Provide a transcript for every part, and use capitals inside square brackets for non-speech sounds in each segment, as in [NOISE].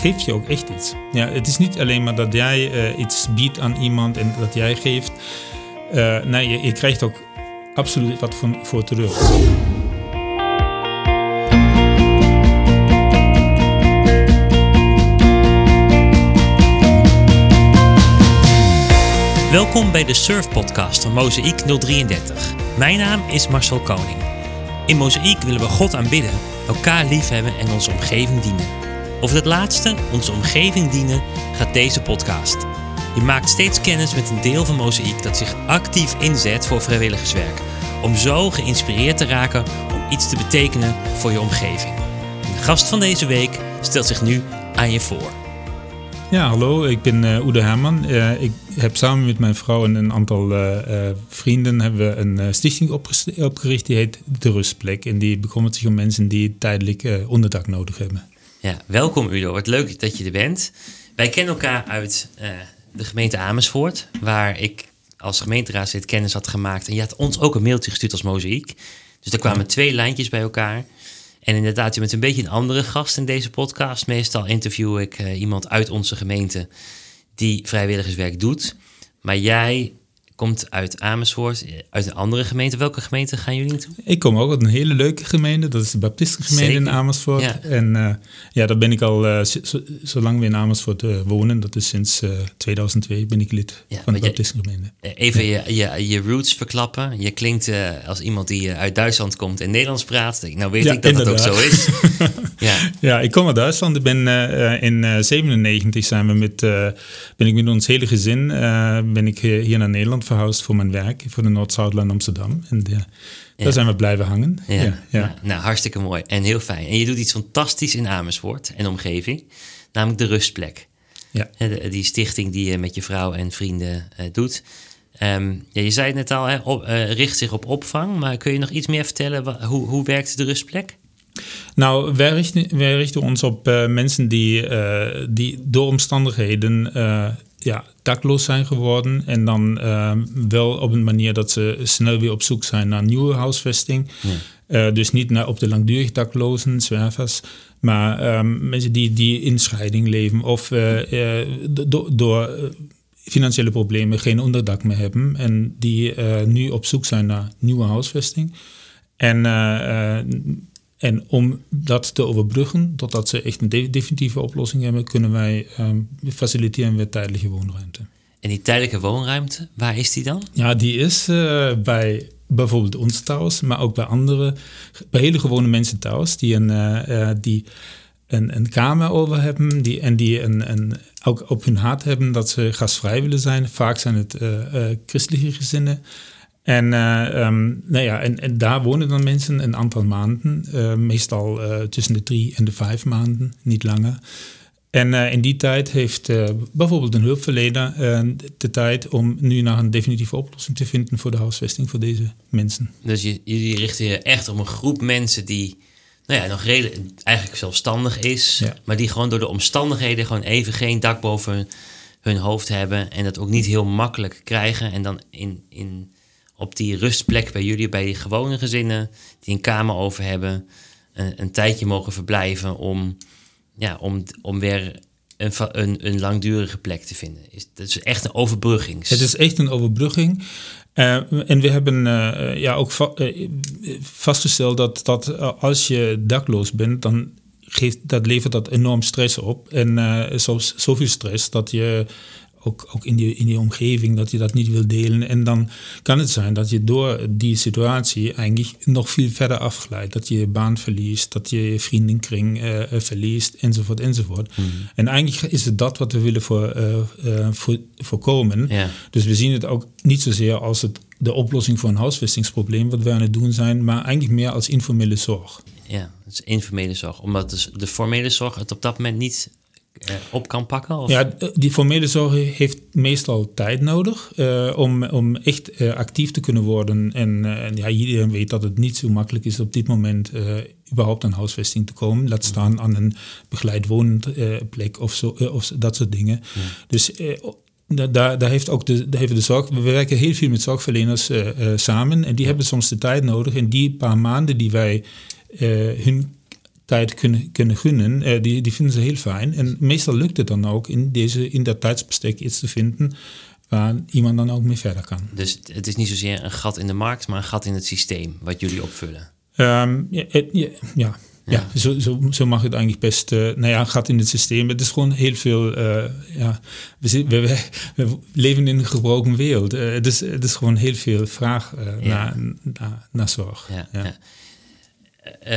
geeft je ook echt iets. Ja, het is niet alleen maar dat jij uh, iets biedt aan iemand en dat jij geeft. Uh, nee, je, je, krijgt ook absoluut wat voor, voor terug. Welkom bij de Surf Podcast van Mozaïek 033. Mijn naam is Marcel Koning. In Mozaïek willen we God aanbidden, elkaar liefhebben en onze omgeving dienen. Over het laatste, onze omgeving dienen, gaat deze podcast. Je maakt steeds kennis met een deel van Mozaïek dat zich actief inzet voor vrijwilligerswerk. Om zo geïnspireerd te raken om iets te betekenen voor je omgeving. De gast van deze week stelt zich nu aan je voor. Ja, hallo, ik ben uh, Oede Herman. Uh, ik heb samen met mijn vrouw en een aantal uh, vrienden hebben we een stichting opgericht die heet De Rustplek. En die bekommert zich om mensen die tijdelijk onderdak nodig hebben. Ja, welkom Udo. Wat leuk dat je er bent. Wij kennen elkaar uit de gemeente Amersfoort, waar ik als gemeenteraadslid kennis had gemaakt. En je had ons ook een mailtje gestuurd als mozaïek. Dus er kwamen twee lijntjes bij elkaar. En inderdaad, je bent een beetje een andere gast in deze podcast. Meestal interview ik uh, iemand uit onze gemeente die vrijwilligerswerk doet. Maar jij komt uit Amersfoort, uit een andere gemeente. Welke gemeente gaan jullie naartoe? Ik kom ook uit een hele leuke gemeente. Dat is de Baptistengemeente in Amersfoort. Ja. En uh, ja, daar ben ik al, uh, zolang we in Amersfoort uh, wonen, dat is sinds 2002, ben ik lid ja, van de Baptistengemeente. Even je, je, je roots verklappen. Je klinkt als iemand die uit Duitsland komt en Nederlands praat. Nou weet ik dat het ook zo is. [LAUGHS] ja. ja, ik kom uit Duitsland. Ik ben in 97 zijn we met, ben ik met ons hele gezin ben ik hier naar Nederland verhuisd voor mijn werk, voor de Noord-Zuidland Amsterdam. En ja, daar zijn we blijven hangen. Ja, ja, Nou, nou, hartstikke mooi en heel fijn. En je doet iets fantastisch in Amersfoort en omgeving, namelijk de Rustplek. Ja. Die stichting die je met je vrouw en vrienden uh, doet. Um, ja, je zei het net al, hè, op, uh, richt zich op opvang. Maar kun je nog iets meer vertellen? Hoe, hoe werkt de rustplek? Nou, wij richten, wij richten ons op uh, mensen die, die door omstandigheden ja, dakloos zijn geworden. En dan uh, wel op een manier dat ze snel weer op zoek zijn naar nieuwe huisvesting. Uh, dus niet naar op de langdurig daklozen, zwervers. Maar um, mensen die, die in scheiding leven of uh, do door financiële problemen geen onderdak meer hebben. En die nu op zoek zijn naar nieuwe huisvesting. En en om dat te overbruggen, totdat ze echt een definitieve oplossing hebben, kunnen wij um, faciliteren met tijdelijke woonruimte. En die tijdelijke woonruimte, waar is die dan? Ja, die is uh, bij bijvoorbeeld ons thuis, maar ook bij andere, bij hele gewone mensen thuis, die een, uh, die een, een kamer over hebben die, en die een, een, ook op hun hart hebben dat ze gastvrij willen zijn. Vaak zijn het uh, christelijke gezinnen. En, uh, um, nou ja, en, en, daar wonen dan mensen een aantal maanden, uh, meestal uh, tussen de drie en de vijf maanden, niet langer. En in die tijd heeft bijvoorbeeld een hulpverlener de tijd om nu naar een definitieve oplossing te vinden voor de huisvesting voor deze mensen. Dus jullie richten je echt op een groep mensen die nou ja, nog redelijk, eigenlijk zelfstandig is, maar die gewoon door de omstandigheden gewoon even geen dak boven hun, hun hoofd hebben en dat ook niet heel makkelijk krijgen en dan in. in op die rustplek bij jullie, bij die gewone gezinnen die een kamer over hebben, een, een tijdje mogen verblijven om, ja, om, om weer een, een, een langdurige plek te vinden. Is, dat is echt een overbrugging. Het is echt een overbrugging. Uh, en we hebben uh, ja, ook va uh, vastgesteld dat, dat als je dakloos bent, dan geeft dat levert dat enorm stress op. En zelfs zoveel stress dat je ook, ook in, die, in die omgeving, dat je dat niet wil delen. En dan kan het zijn dat je door die situatie eigenlijk nog veel verder afglijdt. Dat je je baan verliest, dat je je vriendenkring uh, verliest, enzovoort, enzovoort. Hmm. En eigenlijk is het dat wat we willen voor, uh, voor, voorkomen. Dus we zien het ook niet zozeer als het, de oplossing voor een huisvestingsprobleem, wat we aan het doen zijn, maar eigenlijk meer als informele zorg. Ja, het is informele zorg. Omdat dus de formele zorg het op dat moment niet eh, op kan pakken? Of? Ja, die formele zorg heeft meestal tijd nodig uh, om, om echt uh, actief te kunnen worden. En ja, iedereen weet dat het niet zo makkelijk is op dit moment überhaupt aan huisvesting te komen. Laat staan aan een begeleid woonplek of, zo, of dat soort dingen. Dus daar, daar, heeft ook de, daar heeft de zorg. We werken heel veel met zorgverleners samen en die hebben soms de tijd nodig. En die paar maanden die wij hun tijd kunnen, kunnen gunnen, uh, die, die vinden ze heel fijn. En meestal lukt het dan ook in, deze, in dat tijdsbestek iets te vinden waar iemand dan ook mee verder kan. Dus het is niet zozeer een gat in de markt, maar een gat in het systeem wat jullie opvullen. Um, ja, ja, ja, ja. zo, zo, zo, mag het eigenlijk best. Uh, nou ja, gaat in het systeem. Het is gewoon heel veel. Uh, ja, we, we, we, leven in een gebroken wereld. Uh, het, is, het is gewoon heel veel vraag naar, naar, naar, zorg. Ja,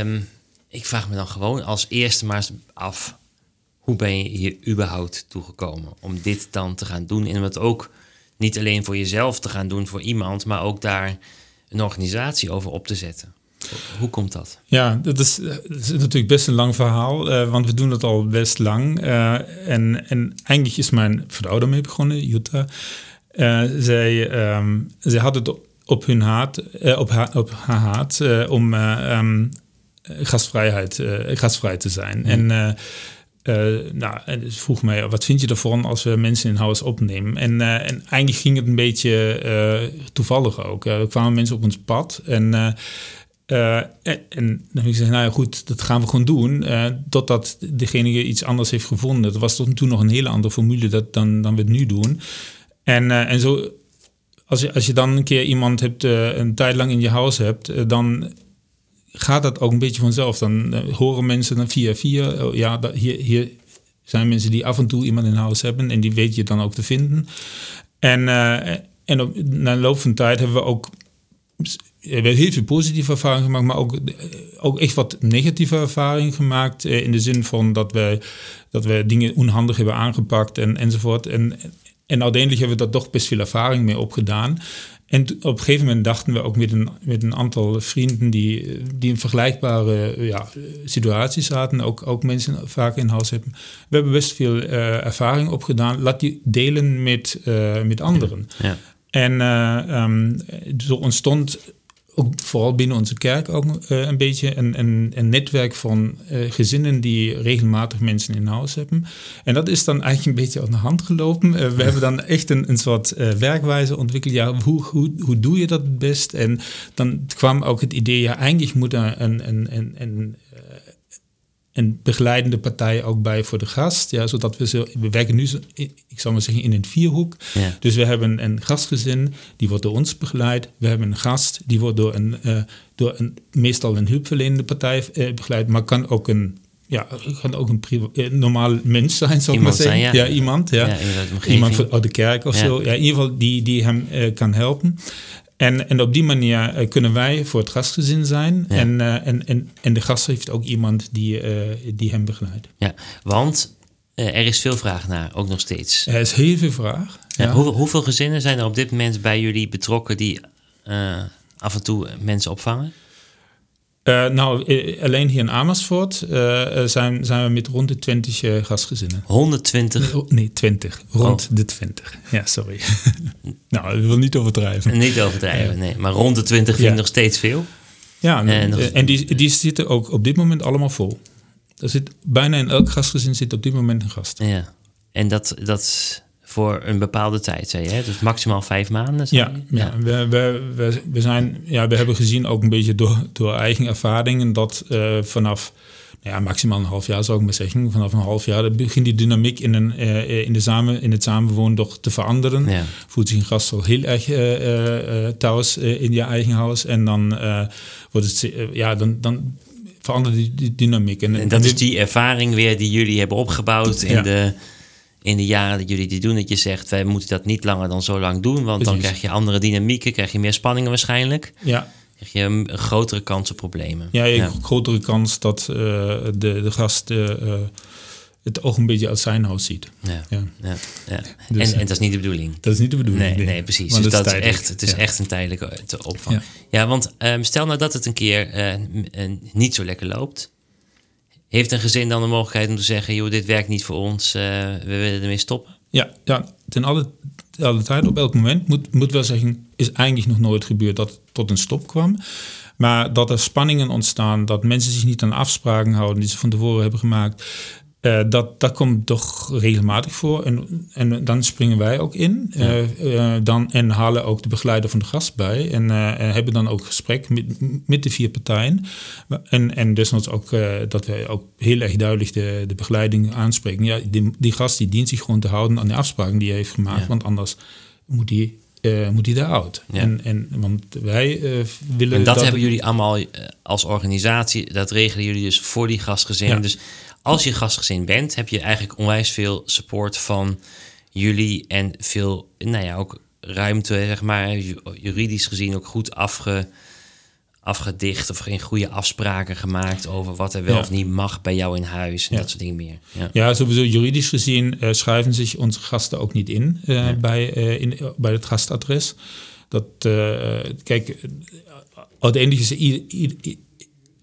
um, ik vraag me dan gewoon als eerste maar eens af. Hoe ben je hier überhaupt toegekomen om dit dan te gaan doen? En het ook niet alleen voor jezelf te gaan doen, voor iemand, maar ook daar een organisatie over op te zetten. Hoe komt dat? Ja, dat is, is natuurlijk best een lang verhaal, uh, want we doen het al best lang. Uh, en, en eigenlijk is mijn vrouw daarmee begonnen, Jutta. Zij, um, zij had het op hun haat, op, haar, op haar haat om um, gastvrijheid, gastvrij te zijn. Mm. En uh, nou, en vroeg mij, wat vind je ervan als we mensen in huis opnemen? En, uh, en eigenlijk ging het een beetje uh, toevallig ook. er kwamen mensen op ons pad en, en, en, dan heb ik gezegd, nou ja, goed, dat gaan we gewoon doen. totdat degene iets anders heeft gevonden. Dat was toen nog een hele andere formule dat, dan, dan we het nu doen. En, en zo, als je, als je dan een keer iemand hebt, een tijd lang in je huis hebt, dan gaat dat ook een beetje vanzelf. Dan uh, horen mensen dan via via, oh, ja, hier, hier zijn mensen die af en toe iemand in huis hebben en die weet je dan ook te vinden. En, uh, en op, na loop van tijd hebben we ook we heel veel positieve ervaringen gemaakt, maar ook, eh, ook echt wat negatieve ervaringen gemaakt. In de zin van dat we, dat we dingen onhandig hebben aangepakt en, enzovoort. En, en uiteindelijk hebben we daar toch best veel ervaring mee opgedaan. En op een gegeven moment dachten we ook met een, met een aantal vrienden die, die in vergelijkbare ja, situaties zaten, ook, ook mensen vaak in huis hebben. We hebben best veel uh, ervaring opgedaan. Laat die delen met, uh, met anderen. Ja. En uh, um, zo ontstond ook vooral binnen onze kerk ook uh, een beetje een, een, een netwerk van uh, gezinnen die regelmatig mensen in huis hebben. En dat is dan eigenlijk een beetje aan de hand gelopen. Uh, we hebben dan echt een, een soort werkwijze ontwikkeld. Ja, hoe, hoe, hoe doe je dat het best? En dan kwam ook het idee, ja, eigenlijk moet er een, een, een, een een begeleidende partij ook bij voor de gast. Ja, zodat we zo, we werken nu, ik zou maar zeggen, in een vierhoek. Ja. Dus we hebben een gastgezin, die wordt door ons begeleid. We hebben een gast, die wordt door een, uh, door een meestal een hulpverlenende partij uh, begeleid, maar kan ook een ja, kan ook een uh, normaal mens zijn, zou ik maar zeggen. Zijn, ja. ja. iemand. Ja. ja iemand uit de kerk of zo. Ja, in ieder geval die, die hem kan helpen. En, en op die manier uh, kunnen wij voor het gastgezin zijn. Ja. En, en, en, en de gast heeft ook iemand die, uh, die hem begeleidt. Ja, want er is veel vraag naar, ook nog steeds. Er is heel veel vraag. Ja, hoeveel gezinnen zijn er op dit moment bij jullie betrokken die af en toe mensen opvangen? Uh, nou, eh, alleen hier in Amersfoort uh, zijn, zijn we met rond de 20 uh, gastgezinnen. 120? Nee, 20. Rond oh. de 20. Ja, sorry. [LAUGHS] nou, ik wil niet overdrijven. [LAUGHS] Niet overdrijven, nee. Maar rond de 20 vind ik nog steeds veel. Ja, en, en die, die zitten ook op dit moment allemaal vol. Er zit, bijna in elk gastgezin zit op dit moment een gast. Ja, en dat, dat voor een bepaalde tijd, zei je. Hè? Dus maximaal vijf maanden. Ja, ja, ja. We, we, we, zijn, ja, we hebben gezien ook een beetje door, door eigen ervaringen dat uh, vanaf nou ja, maximaal een half jaar zou ik maar zeggen. Vanaf een half jaar begint die dynamiek in, een, uh, in, de samen, in het samenwonen toch te veranderen. Ja. Voelt zich een gast al heel erg uh, thuis in je eigen huis. En dan wordt het, ja, dan, dan verandert die, die dynamiek. En, en dat is die ervaring weer die jullie hebben opgebouwd in de in de jaren dat jullie dit doen, dat je zegt, wij moeten dat niet langer dan zo lang doen, want dan krijg je andere dynamieken, krijg je meer spanningen waarschijnlijk. Ja. Krijg je een grotere kans op problemen. Ja, ja. grotere kans dat uh, de, de gast uh, het oog een beetje uit zijn huis ziet. Ja. ja. ja. ja. Dus, en, en dat is niet de bedoeling. Dat is niet de bedoeling. Nee, nee, precies. Dus dat is echt, het is echt een tijdelijke opvang. Ja, want um, stel nou dat het een keer uh, niet zo lekker loopt heeft een gezin dan de mogelijkheid om te zeggen: joh, dit werkt niet voor ons, uh, we willen ermee stoppen? Ja, ja ten alle, alle tijd, op elk moment, moet, moet wel zeggen, is eigenlijk nog nooit gebeurd dat het tot een stop kwam. Maar dat er spanningen ontstaan, dat mensen zich niet aan afspraken houden die ze van tevoren hebben gemaakt. Uh, dat, dat komt toch regelmatig voor. En, en dan springen wij ook in. Ja. Uh, dan, en halen ook de begeleider van de gast bij. En, en hebben dan ook gesprek met, met de vier partijen. En, en desnoods ook dat wij ook heel erg duidelijk de, de begeleiding aanspreken. Ja, die, die gast die dient zich gewoon te houden aan de afspraken die hij heeft gemaakt. Ja. Want anders moet hij uh, moet hij. Ja. En, en, want wij uh, willen. En dat, dat, hebben jullie allemaal als organisatie, dat regelen jullie dus voor die gastgezinnen. Ja. Dus als je gastgezin bent, heb je eigenlijk onwijs veel support van jullie en veel, nou ja, ook ruimte, zeg maar, juridisch gezien ook goed afge, afgedicht of geen goede afspraken gemaakt over wat er wel ja. of niet mag bij jou in huis en ja. dat soort dingen meer. Ja, ja sowieso juridisch gezien uh, schrijven zich onze gasten ook niet in, uh, bij, uh, in bij het gastadres. Dat, kijk, uiteindelijk is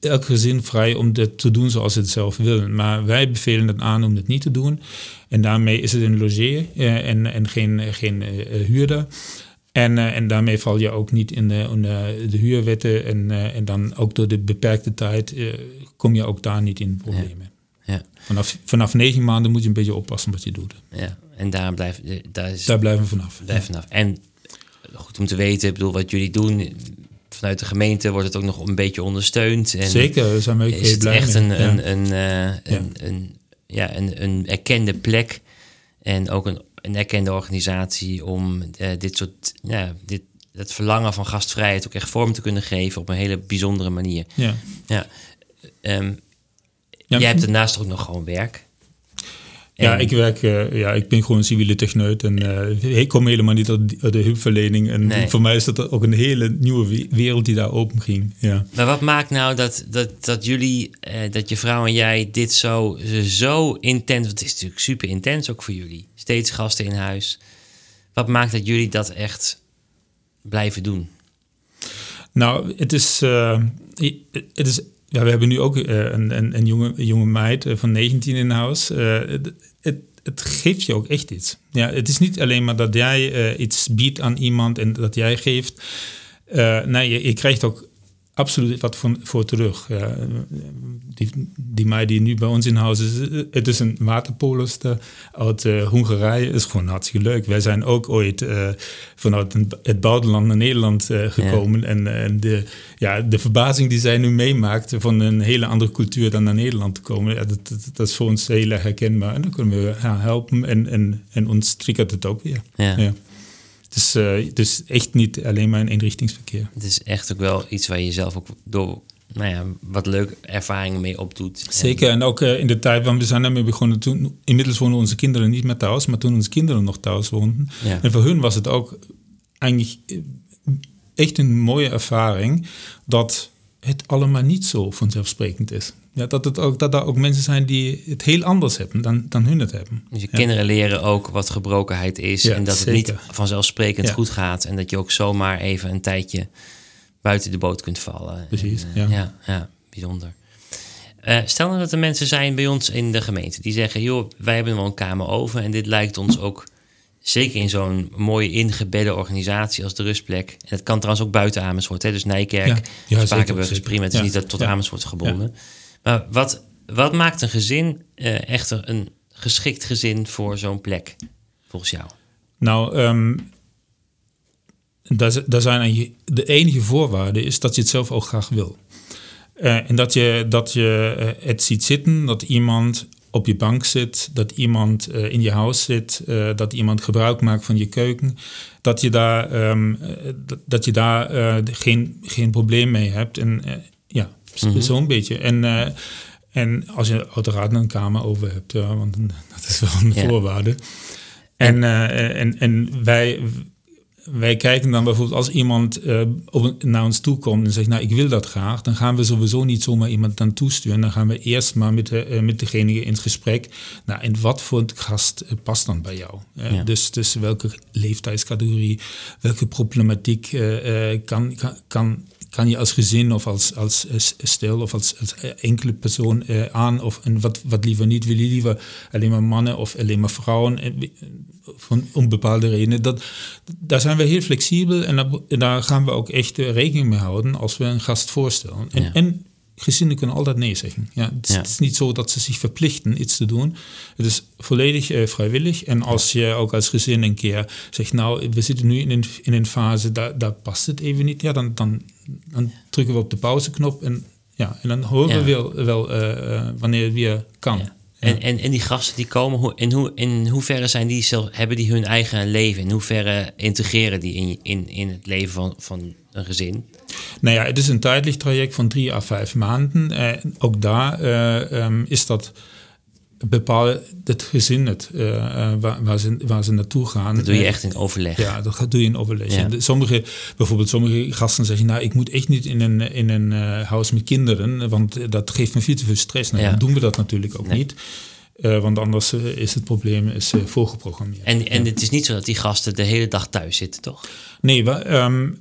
elk gezin vrij om dit te doen zoals het zelf wil. Maar wij bevelen het aan om het niet te doen. En daarmee is het een logeer uh, en, en geen, geen uh, huurder. En, uh, en daarmee val je ook niet in de, in de, de huurwetten. En, en dan ook door de beperkte tijd kom je ook daar niet in problemen. Ja. Ja. Vanaf, vanaf negen maanden moet je een beetje oppassen wat je doet. Ja, en daar, blijf, daar, is, daar blijven we vanaf. Blijf vanaf. En goed om te weten, ik bedoel, wat jullie doen vanuit de gemeente wordt het ook nog een beetje ondersteund. En Zeker, daar zijn we is blij echt mee. een, een, een, uh, een, een, ja, een, een erkende plek en ook een, een erkende organisatie om uh, dit soort, ja, dit, het verlangen van gastvrijheid ook echt vorm te kunnen geven op een hele bijzondere manier. Ja. Ja. Um, ja. Jij hebt daarnaast ook nog gewoon werk. Ja, ik werk, uh, ja, ik ben gewoon een civiele techneut en uh, ik kom helemaal niet uit de hulpverlening. En Nee. voor mij is dat ook een hele nieuwe we- wereld die daar open ging. Ja. Maar wat maakt nou dat, dat, dat jullie, eh, dat je vrouw en jij dit zo, zo intens, want het is natuurlijk super intens ook voor jullie. Steeds gasten in huis. Wat maakt dat jullie dat echt blijven doen? Nou, het is, het is ja, we hebben nu ook uh, een, een, een, jonge, jonge meid uh, van 19 in huis. Uh, het, het, het, geeft je ook echt iets. Ja, het is niet alleen maar dat jij iets biedt aan iemand en dat jij geeft. nee, je, krijgt ook absoluut wat voor, voor terug. die, die meid die nu bij ons in huis is, het is een waterpoloster uit Hongarije. is gewoon hartstikke leuk. Wij zijn ook ooit vanuit het buitenland naar Nederland gekomen. Ja. En, en de, ja, de verbazing die zij nu meemaakt van een hele andere cultuur dan naar Nederland te komen, ja, dat, dat, dat, is voor ons heel erg herkenbaar. En dan kunnen we haar helpen en, en, en ons triggert het ook weer. Ja. ja. Dus, uh, dus echt niet alleen maar een eenrichtingsverkeer. Het is echt ook wel iets waar je zelf ook door nou ja, wat leuke ervaringen mee opdoet. Zeker, en ook uh, in de tijd, want we zijn daarmee begonnen toen, inmiddels wonen onze kinderen niet meer thuis, maar toen onze kinderen nog thuis woonden. Ja. En voor hun was het ook eigenlijk echt een mooie ervaring dat het allemaal niet zo vanzelfsprekend is. Ja, dat, het ook, dat er ook mensen zijn die het heel anders hebben dan, dan hun het hebben. Dus je ja. kinderen leren ook wat gebrokenheid is ja, en dat zeker. het niet vanzelfsprekend ja. goed gaat. En dat je ook zomaar even een tijdje buiten de boot kunt vallen. Precies, en, uh, ja. ja. bijzonder. Uh, stel nou dat er mensen zijn bij ons in de gemeente die zeggen... joh, wij hebben wel een kamer over en dit lijkt ons ook... zeker in zo'n mooie ingebedde organisatie als de Rustplek... en dat kan trouwens ook buiten Amersfoort, hè? dus Nijkerk, ja. Spakenburg is prima... het is niet dat tot Amersfoort gebonden... Maar wat, wat maakt een gezin uh, echter een geschikt gezin voor zo'n plek, volgens jou? Nou, um, daar, zijn de enige voorwaarde is dat je het zelf ook graag wil. Uh, en dat je, dat je uh, het ziet zitten, dat iemand op je bank zit, dat iemand in je huis zit, dat iemand gebruik maakt van je keuken, dat je daar, um, dat je daar geen, geen probleem mee hebt. En Mm -hmm. Zo'n beetje. En, uh, en als je uiteraard een kamer over hebt, ja, want [LAUGHS] dat is wel een ja. voorwaarde. En, uh, en, en wij, wij kijken dan bijvoorbeeld als iemand uh, op, naar ons toe komt en zegt, nou ik wil dat graag, dan gaan we sowieso niet zomaar iemand dan toesturen. Dan gaan we eerst maar met, de, met degene in het gesprek. Nou, en wat voor gast past dan bij jou? Ja. Dus, dus welke leeftijdscategorie, welke problematiek kan, kan, kan kan je als gezin of als, als stel of als, als enkele persoon uh, aan of en wat, wat liever niet, wil je liever alleen maar mannen of alleen maar vrouwen van om bepaalde redenen. Dat, daar zijn we heel flexibel en daar, daar gaan we ook echt rekening mee houden als we een gast voorstellen. En, ja. en gezinnen kunnen altijd nee zeggen. Ja, het, is, het is niet zo dat ze zich verplichten iets te doen. Het is volledig uh, vrijwillig. En als je ook als gezin een keer zegt, nou, we zitten nu in een, in een fase, daar, daar past het even niet. Ja, dan, dan, dan drukken we op de pauzeknop en, ja, en dan horen we wel, wel uh, wanneer het weer kan. En, en, en die gasten die komen, in, hoe, in hoeverre zijn die zelf, hebben die hun eigen leven? In hoeverre integreren die in, in, in het leven van, van een gezin? Nou ja, het is een tijdelijk traject van drie à vijf maanden. Uh, ook daar uh, um, is dat bepalen het gezin het, uh, waar, waar, ze, waar ze naartoe gaan. Dat doe je echt in overleg. Ja, dat doe je in overleg. Ja. Sommige, bijvoorbeeld sommige gasten zeggen, nou, ik moet echt niet in een, in een uh, huis met kinderen, want dat geeft me veel te veel stress. Nou, ja. dan doen we dat natuurlijk ook nee. niet. Uh, want anders is het probleem is, voorgeprogrammeerd. En, en het is niet zo dat die gasten de hele dag thuis zitten, toch? Nee, we, um,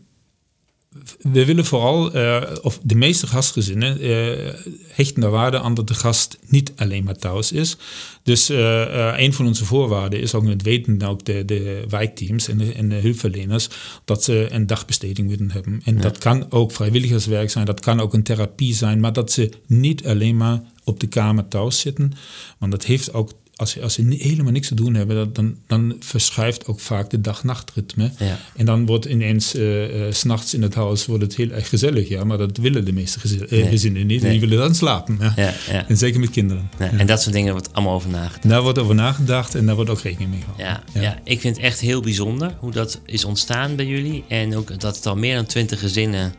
we willen vooral, uh, of de meeste gastgezinnen uh, hechten er waarde aan dat de gast niet alleen maar thuis is. Dus uh, een van onze voorwaarden is ook met weten ook de, de wijkteams en de, en de hulpverleners dat ze een dagbesteding willen hebben. En ja. dat kan ook vrijwilligerswerk zijn, dat kan ook een therapie zijn, maar dat ze niet alleen maar op de kamer thuis zitten. Want dat heeft ook als, ze, als helemaal niks te doen hebben, dan, dan verschuift ook vaak de dag-nachtritme. Ja. En dan wordt ineens uh, uh, s'nachts in het huis wordt het heel erg gezellig. Ja, maar dat willen de meeste uh, nee. gezinnen niet. Nee. Die willen dan slapen. Ja. En zeker met kinderen. En dat soort dingen wordt allemaal over nagedacht. Daar wordt over nagedacht en daar wordt ook rekening mee gehouden. Ja, ja. ik vind het echt heel bijzonder hoe dat is ontstaan bij jullie. En ook dat het al meer dan twintig gezinnen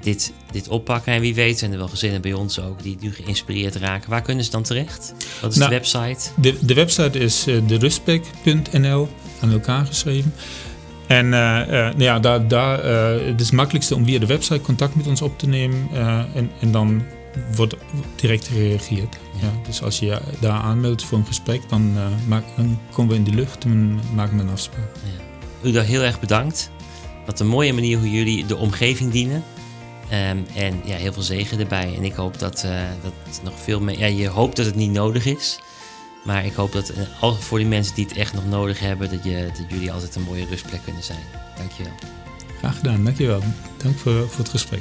dit, dit oppakken. En wie weet zijn er wel gezinnen bij ons ook die nu geïnspireerd raken. Waar kunnen ze dan terecht? Wat is nou, de website? De, de website is uh, derustback.nl aan elkaar geschreven. En uh, nou ja, daar, daar, het is het makkelijkste om via de website contact met ons op te nemen. en, en dan wordt direct gereageerd. Ja. Ja, dus als je daar aanmeldt voor een gesprek, dan, maak, dan komen we in de lucht en maken we een afspraak. Ja. U daar heel erg bedankt. Wat een mooie manier hoe jullie de omgeving dienen. Um, en ja, heel veel zegen erbij. En ik hoop dat, uh, dat nog veel meer. Ja, je hoopt dat het niet nodig is. Maar ik hoop dat uh, voor die mensen die het echt nog nodig hebben, dat, je, dat jullie altijd een mooie rustplek kunnen zijn. Dankjewel. Graag gedaan, dankjewel. Dank voor, voor het gesprek.